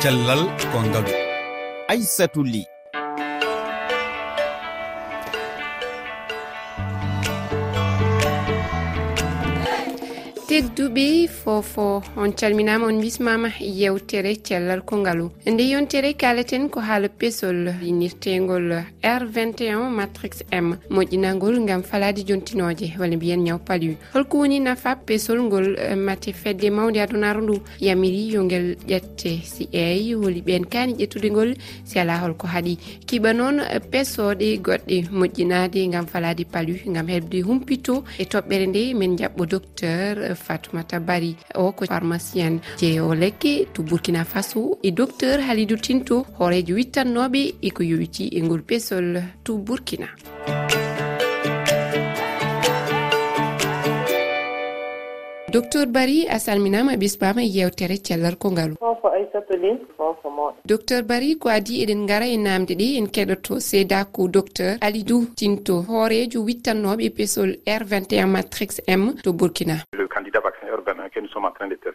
cellal gongalu aissatou ly. tedduɓe fofo. On calminama on bismama yewtere cellal kongalu nde yontere kaleten ko haala pesol yinirtegol r21 matrix m moƴƴinagol gam falade jontinoje walla mbiyen ñaw palu holko woni nafa pesol ngol eh, mate fedde mawde adunaru ndu yamiri yo guel ƴette si eyi woli ɓen kani ƴettude ngol si ala holko haaɗi kiɓa noon eh, pesoɗe goɗɗe moƴƴinade gam falade palu gam heɓde humpito e toɓɓere nde min jaɓɓo docteur eh, fatoumata bari o ko pharmacien jeeyowo lekki to burkina faso. E docteur halidou tinto hoorejo wittannoɓe eko yowiti e ngol pesol to burkina. Docteur bari a salminama ɓisbama yewtere cellal kongalu fofo aissatou lin fofo moɗo docteur bari ko adi eɗen gara e namde ɗe en keɗoto seedako docteur alidou tinto hoorejo wittannoɓe e pesol r 21 matrix m to burkina. sommes en train de faire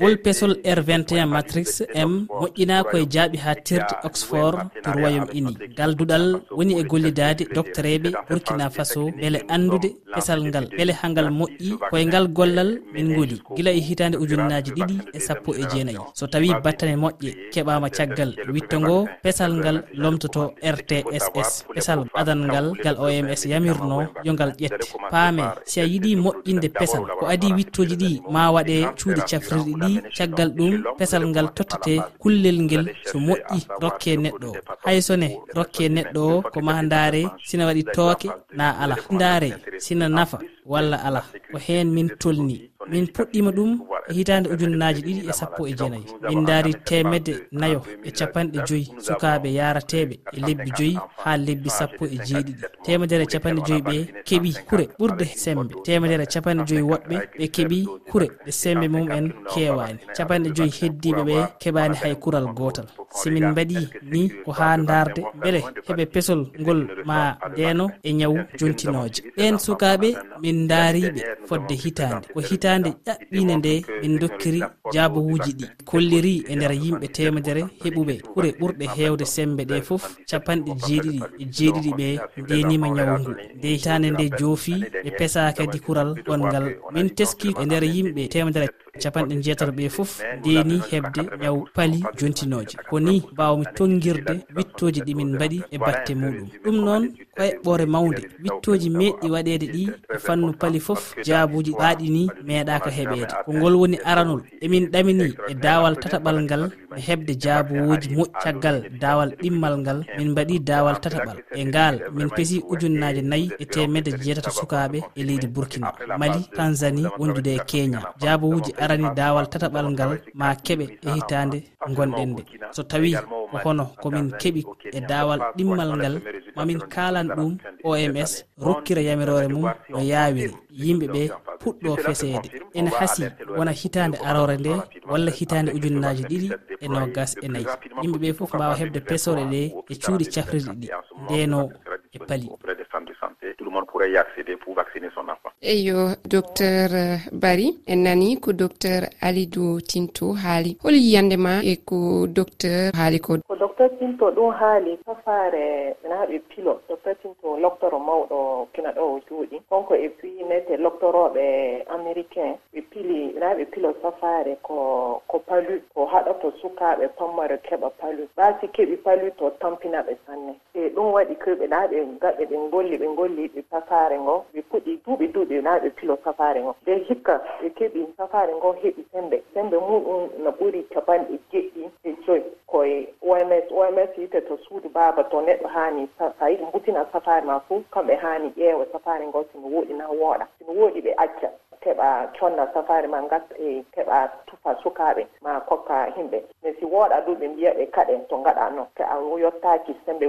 gol pesol r21 matrix m moƴƴina koye jaaɓi ha tirde oxford to royaume uni galduɗal woni e gollidade doctereɓe burkina faso beele andude pesal ngal beele ha ngal moƴƴi koye ngal gollal min goni gila e hitande ujunnaji ɗiɗi e sappo e jeenayyi so tawi battane moƴƴe keɓama caggal witto ngo pesal ngal lomtoto rtss pesal adan ngal ngal oms yamirno yo ngal ƴette paame si a yiiɗi moƴƴinde pesal ko adi wittoji ɗi ma waɗe cuuɗi cafrirɗi ɗi caggal ɗum pesal ngal tottate kullel ngel so moƴƴi rokke neɗɗo o haysone rokke neɗɗo o ko ma ndaare sina waɗi tooke na ala ndaare sina nafa walla ala ko heen min tolni min puɗɗima ɗum hitande ujunnaji ɗiɗi e sappo e jeenayyi min daari temedde nayo e capanɗe joyyi sukaɓe yarateɓe e lebbi joyyi ha lebbi sappo e jeeɗiɗi. Temedere e capanɗe joyyi ɓe keeɓi kure ɓurde sembe. Temedere e capanɗe joyyi woɗɓe ɓe keeɓi kure ɗe sembe mum en kewani capanɗe joyyi heddiɓe ɓe keɓani hay kural gotal simin mbaɗi ni ko ha darde beele heɓe pesol ngol ma ndeno e ñawu jontinoje ɓen sukaɓe min daariɓe fodde hitande ko hitande ƴaɓɓine nde min dokkiri jabowuji ɗi kolliri e nder yimɓe temedere heɓuɓe ɓuure ɓurɗe hewde sembe ɗe foof capanɗe jeeɗiɗi e jeeɗiɗi ɓe ndenima ñawu ngu nde hitande nde joofi ɓe pesa kadi kural gongal min teski e nder yimɓe temedere capanɗe jeetato ɓe foof deni heɓde ñaw paali jontinoje ko ni mbawmi tonguirde wittoji ɗimin mbaɗi e batte muɗum ɗum noon ko eɓɓore mawde wittoji meɗɗi waɗede ɗi e fannu no paali fof jaabuji ɗaaɗi ni meeɗaka heɓede ko ngol woni aranol emin ɗamini e daawal tataɓal ngal e heɓde jaabuwoji moƴƴi caggal daawal ɗimmal ngal min mbaɗi daawal tataɓal e ngaal min peesi ujunnaje nayyi e temedde jeetata sukaɓe e leydi burkina mali tanzanie wondude e kenya. Jaabowuji arani daawal tataɓal ngal ma keɓe e hitande gonɗen nde. So tawi ko hono komin keɓi e daawal ɗimmal ngal mamin kalan ɗum oms rokkira yamirore mum no yawiri. Yimɓe ɓe puɗɗo feseede. Ene hasi wona hitande arore nde walla hitande ujunnaji ɗiɗi e nogas e nayyi yimɓe ɓe foof mbawa hebde pesore ɗe e cuuɗi cafrirɗi ɗi ndeno e paali eyo docteur eh, bari en nani ko docteur alidou tinto haali. Hol yiyande ma e ko docteur haali ko? Ko docteur tinto ɗum haali kafare na ɓe pilo. Docteur tinto loctoro mawɗo kina ɗo o juuɗi. Konko e puis nete loctoroɓe américain. Ɓe pili naɓe pilo safare ko ko palu. Ko haɗoto sukaɓe pammare keɓa palu. Ɓaati keɓi palu to tampinaɓe sanne. E ɗum waɗi koɓe naɓe gaɓe ɓe golli ɓe golli ɓe safare ngo. Ɓe puɗi duuɓi duuɓi ɓe na ɓe pilo safare ngo. Nde hikka ɓe keɓi safare ngo heɓi sembe. Sembe muɗum no ɓuri capanɗe jeɗɗi e joyi koye oms oms yite to suudu baaba to neɗɗo haani sa yiɗi mbutina safare ma fuu kamɓe haani ƴeewa safare ngo sino wooɗi na wooɗa. Sino wooɗi ɓe acca. keɓa conna safari ma gas e keɓa tufa sukaɓe ma kokka himɓe. Mais si wooɗa du ɓe mbiya ɓe kaɗen to gaɗa noon te a yottaki sembe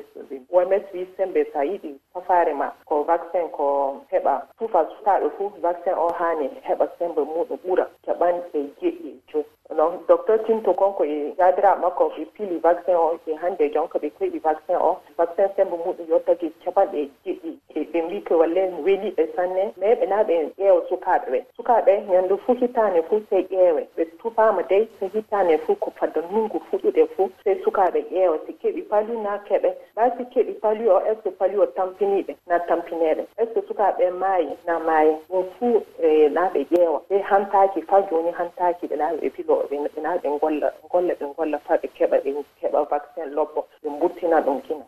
oms wi sembe sa yiɗi safari ma. Ko vaccin ko heɓa tufa sukaɓe fuu vaccin o hani heɓa sembe muɗum ɓuura keɓanɗe jeɗɗi joyi non docteur tinto konko e jadiraɓe makko ɓe pili vaccin o e hande jonka ɓe keɓi vaccin o. Vaccin sembe muɗum yottaki capanɗe jeɗɗi ɓe mbi ko walle weli ɓe sanne mais ɓe naa ɓe ƴeewa sukaaɓe ɓe. Sukaaɓe ñannde fuu hitaande fuu sey ƴeewe. Ɓe tufaama dey so hitaande fuu ko fadda ndunngu fuɗɗuɗe fuu sey sukaaɓe ƴeewa. Si keɓi palu naa keɓe ɓaa si keɓi palu o est ce que palu o tampiniiɓe naa tampineeɓe est ce que sukaaɓe maayi naa maayi. Ɗum fuu e naa ɓe ƴeewa. Ɓe hantaaki faa jooni hantaaki ɓe naa ɓe pilo ɓe naa ɓe golla golla ɓe golla faa ɓe keɓa ɓe keɓa vaccin lobbo ɓe mburtina ɗum kina.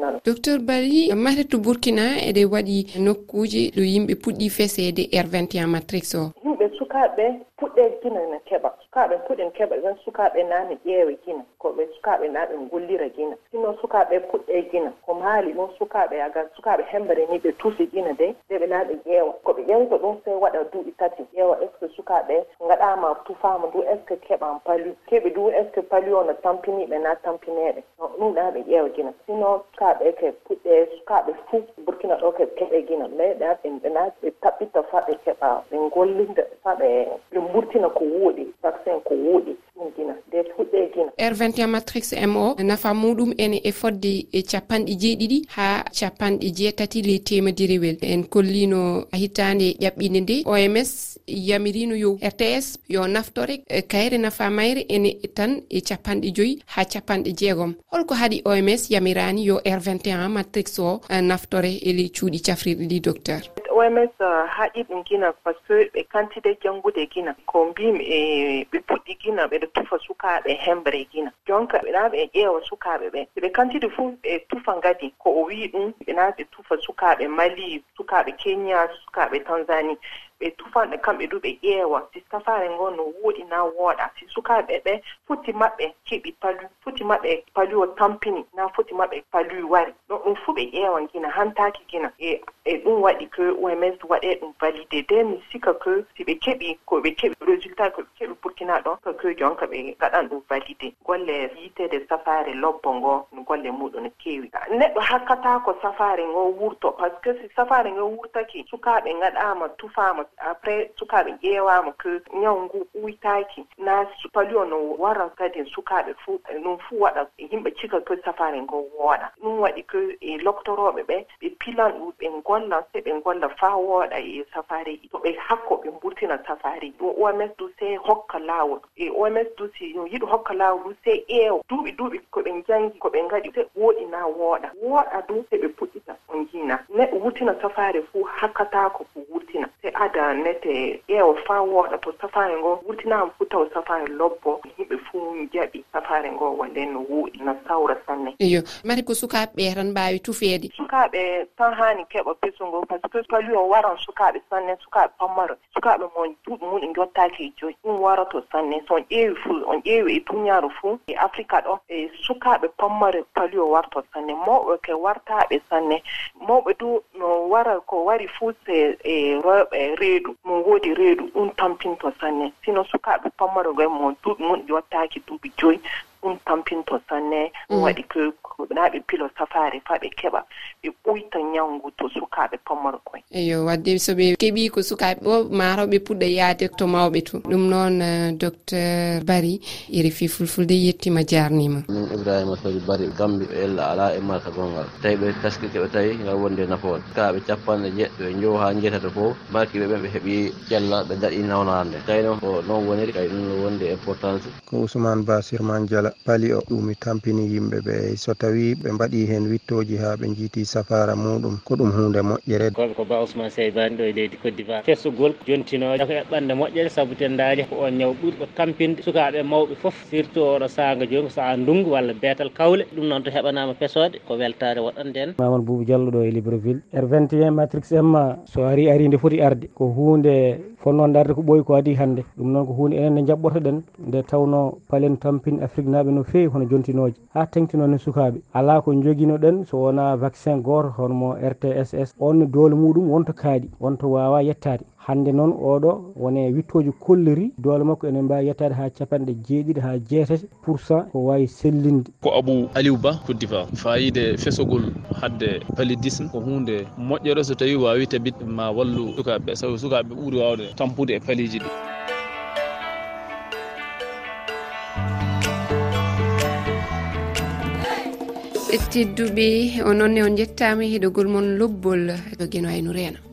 yaltina ɗum docteur bari mata burkina eɗe waɗi nokkuji ɗo yimɓe puɗɗi fesede r 21 matrix o. Yimɓe sukaɓe puɗɗe gina ne keɓa. Sukaɓe puɗen keɓa tan sukaɓe naane ƴeewe gina. koɓe sukaɓe na ɓe gollira gina. Sino sukaɓe puɗɗe gina. Komi haali ɗum sukaɓe aga sukaɓe hembere ni ɓe tusi gina de nde ɓe na ɓe ƴeewa. Koɓe ƴewto ɗum sey waɗa duuɓi tati. Ƴeewa est ce que sukaɓe gaɗama tufama du est ce que keɓan palu keɓi du est ce que palu o no tampiniɓe na tampineɓe ɗum ɗa ɓe ƴeewa gina. Sino sukaɓe ke puɗɗe sukaɓe fuu burkina ɗo ke keɓe gina. Ɓeɗa ɓe na ɓe taɓɓitta fa ɓe keɓa ɓe gollinda faa ɓe ɓe mburtina ko wuuɗi vaccin ko wooɗi gina nde fuɗɗe gina r21 matrix mo nafa muɗum ene e fodde e capanɗe jeeɗiɗi ha capanɗe jeetati ley temedirewel en kollino hitande ƴaɓɓinde nde oms yamirino yo rts yo naftore e kayre nafa mayre ene tan e capanɗe joyyi ha capanɗe jeegom. Holko haaɗi oms yamirani yo r21 matrix o e naftore e ley cuuɗi cafrirɗe ɗi docteur. oms uh, haɗi ɗum gina par ce que ɓe kantide janngude gina ko mbimi e ɓe puɗɗi gina ɓeɗo tufa sukaaɓe hembre gina. Jonka ɓe naa ɓe ƴeewa sukaaɓe ɓe. So ɓe kantide fuu ɓe tufa ngadi ko o wii ɗum ɓe naa ɓe tufa sukaaɓe mali sukaaɓe kenya sukaaɓe tanzanie ɓe tufanɓe kamɓe du ɓe ƴeewa. Si kasare ngo no wooɗi na wooɗa. Si sukaaɓe ɓe foti maɓɓe keɓi palu foti maɓɓe paluwo tampini na foti maɓɓe paluwi wari. Ɗon ɗum fuu ɓe ƴeewa gina hantaki gina e, e ɗum waɗi que oms waɗe ɗum validé de mi sika que si ɓe keɓi ko ɓe keɓi résultat ko ɓe keɓi burkina ɗon ko que jonka ɓe gaɗan ɗum validé golle yitede safare lobbo ngo no golle muɗum no keewi. Neɗɗo hakkata ko safare ngo wurto par ce que si safare ngo wurtaki sukaaɓe gaɗama tufama après sukaɓe ƴeewama que ñaw ngu ɓuytaki na palio no wara kadi sukaɓe fuu ɗum fuu waɗa yimɓe cika que safare ngo wooɗa. Ɗum waɗi que e loctoroɓe ɓe ɓe pilan ɗum ɓe golla se ɓe golla faa wooɗa e safareji to ɓe hakko ɓe mburtina safareji ɗum oms du se hokka laawol. E oms du si no yiɗi hokka laawol du se eewa duuɓi duuɓi ko ɓe jangi ko ɓe ngaɗi se wooɗi na wooɗa. Wooɗa du se ɓe puɗɗita on jina neɗɗo wurtina safaare fuu hakkatako ko wurtina. Se ada nodda annete ƴeewa faa wooɗa to safaare ngo wurtinaama fuu taw safaare lobbo. Yimɓe fuu jaɓi safaare ngo wonde no wuuɗi no sawra sanne. Iyo mati ko sukaaɓe tan mbaawi tufeede? Sukaaɓe tan haani keɓa pesu ngo par ce que palu o waran sukaaɓe sanne sukaaɓe pammaro sukaaɓe mo duuɓi mum ɗi jottaaki e joyi. Ɗum warato sanne. So on ƴeewi fuu on ƴeewi e duniyaaru fuu e afrique ɗo e sukaaɓe pammaro palu o warto sanne. Mawɓe ke wartaaɓe sanne. Mawɓe du no wara ko wari fuu se e e reedu. Mo woodi reedu ɗum tampinto sanne. Sino sukaaɓe pammaro pammarogoye mo duuɓi mum ɗi wattaaki duuɓi joyi ɗum tampinto sanne ɗum mm. waɗi na ɓe pilo safare fa ɓe keɓa ɓe ɓuyta ñawngu to sukaɓe pamarkoen eyo wadde so ɓe keɓi ko sukaaɓe o mataw ɓe puɗɗa yaade to mawɓe to. Ɗum noon eh, docteur bari irifi fulfulde yettima jarnima. Min ibrahima sodi bari gambi ɓe ella ala e marka gongal. Tawi ɓe taskike ɓe tawi ngal wonde nafoore. Kaɓe capanɗe jeɗɗo e jowo ha jeetata fof makiɓe ɓen ɓe heeɓi cella ɓe daɗi nawnade tawi noon ko noon woniri kay ɗum no wonde importance ko ousmane ba sirman diala pali o ɗum tampini yimɓe ɓe. So tawi ɓe mbaɗi hen wittoji ha ɓe jiiti safara muɗum ko ɗum hunde moƴƴere. Kono ko ba ousmane seybani ɗo e leydi côte d'ivoire. Fessugol jontinoje ko eɓɓande moƴƴere saabu ten daali ko on ñaw ɓuuri ko tampinde sukaɓe mawɓe foof surtout oɗo saaga joni ko saaha ndungu walla beetal kawle. Ɗum noon to heɓanama pesode ko weltare waɗande en mamadou boubou diallo ɗo e libreville. R 21 matrix m so ari ari nde foti arde ko hunde fonno darde ko ɓooyi ko adi hannde. Ɗum noon ko hunde enen enenne jaɓɓotoɗen nde tawno palen tampini afrique naaɓe no feewi hono jontinoji ha e sukaɓe ala ko joguinoɗen so wona vaccin goto hono rtss on doole muɗum wonto kaaɗi wonto wawa yettade hande noon oɗo wone wittoji kolleri. Doole makko ene mbawi yettade ha capanɗe jeeɗiɗi ha jeetati. Pourcent ko wawi sellinde. Ko abou aliou ba koddiva fayide fesogol hadde palidisme ko hunde moƴƴere so tawi wawi tabit ma wallu sukaɓeɓe sabu sukaɓeɓe ɓuuri wawde tampude e paliji ɗi. Ɓe tedduɓe o nonne on jettama heɗogol moon lobbol e to gueno aynu e reena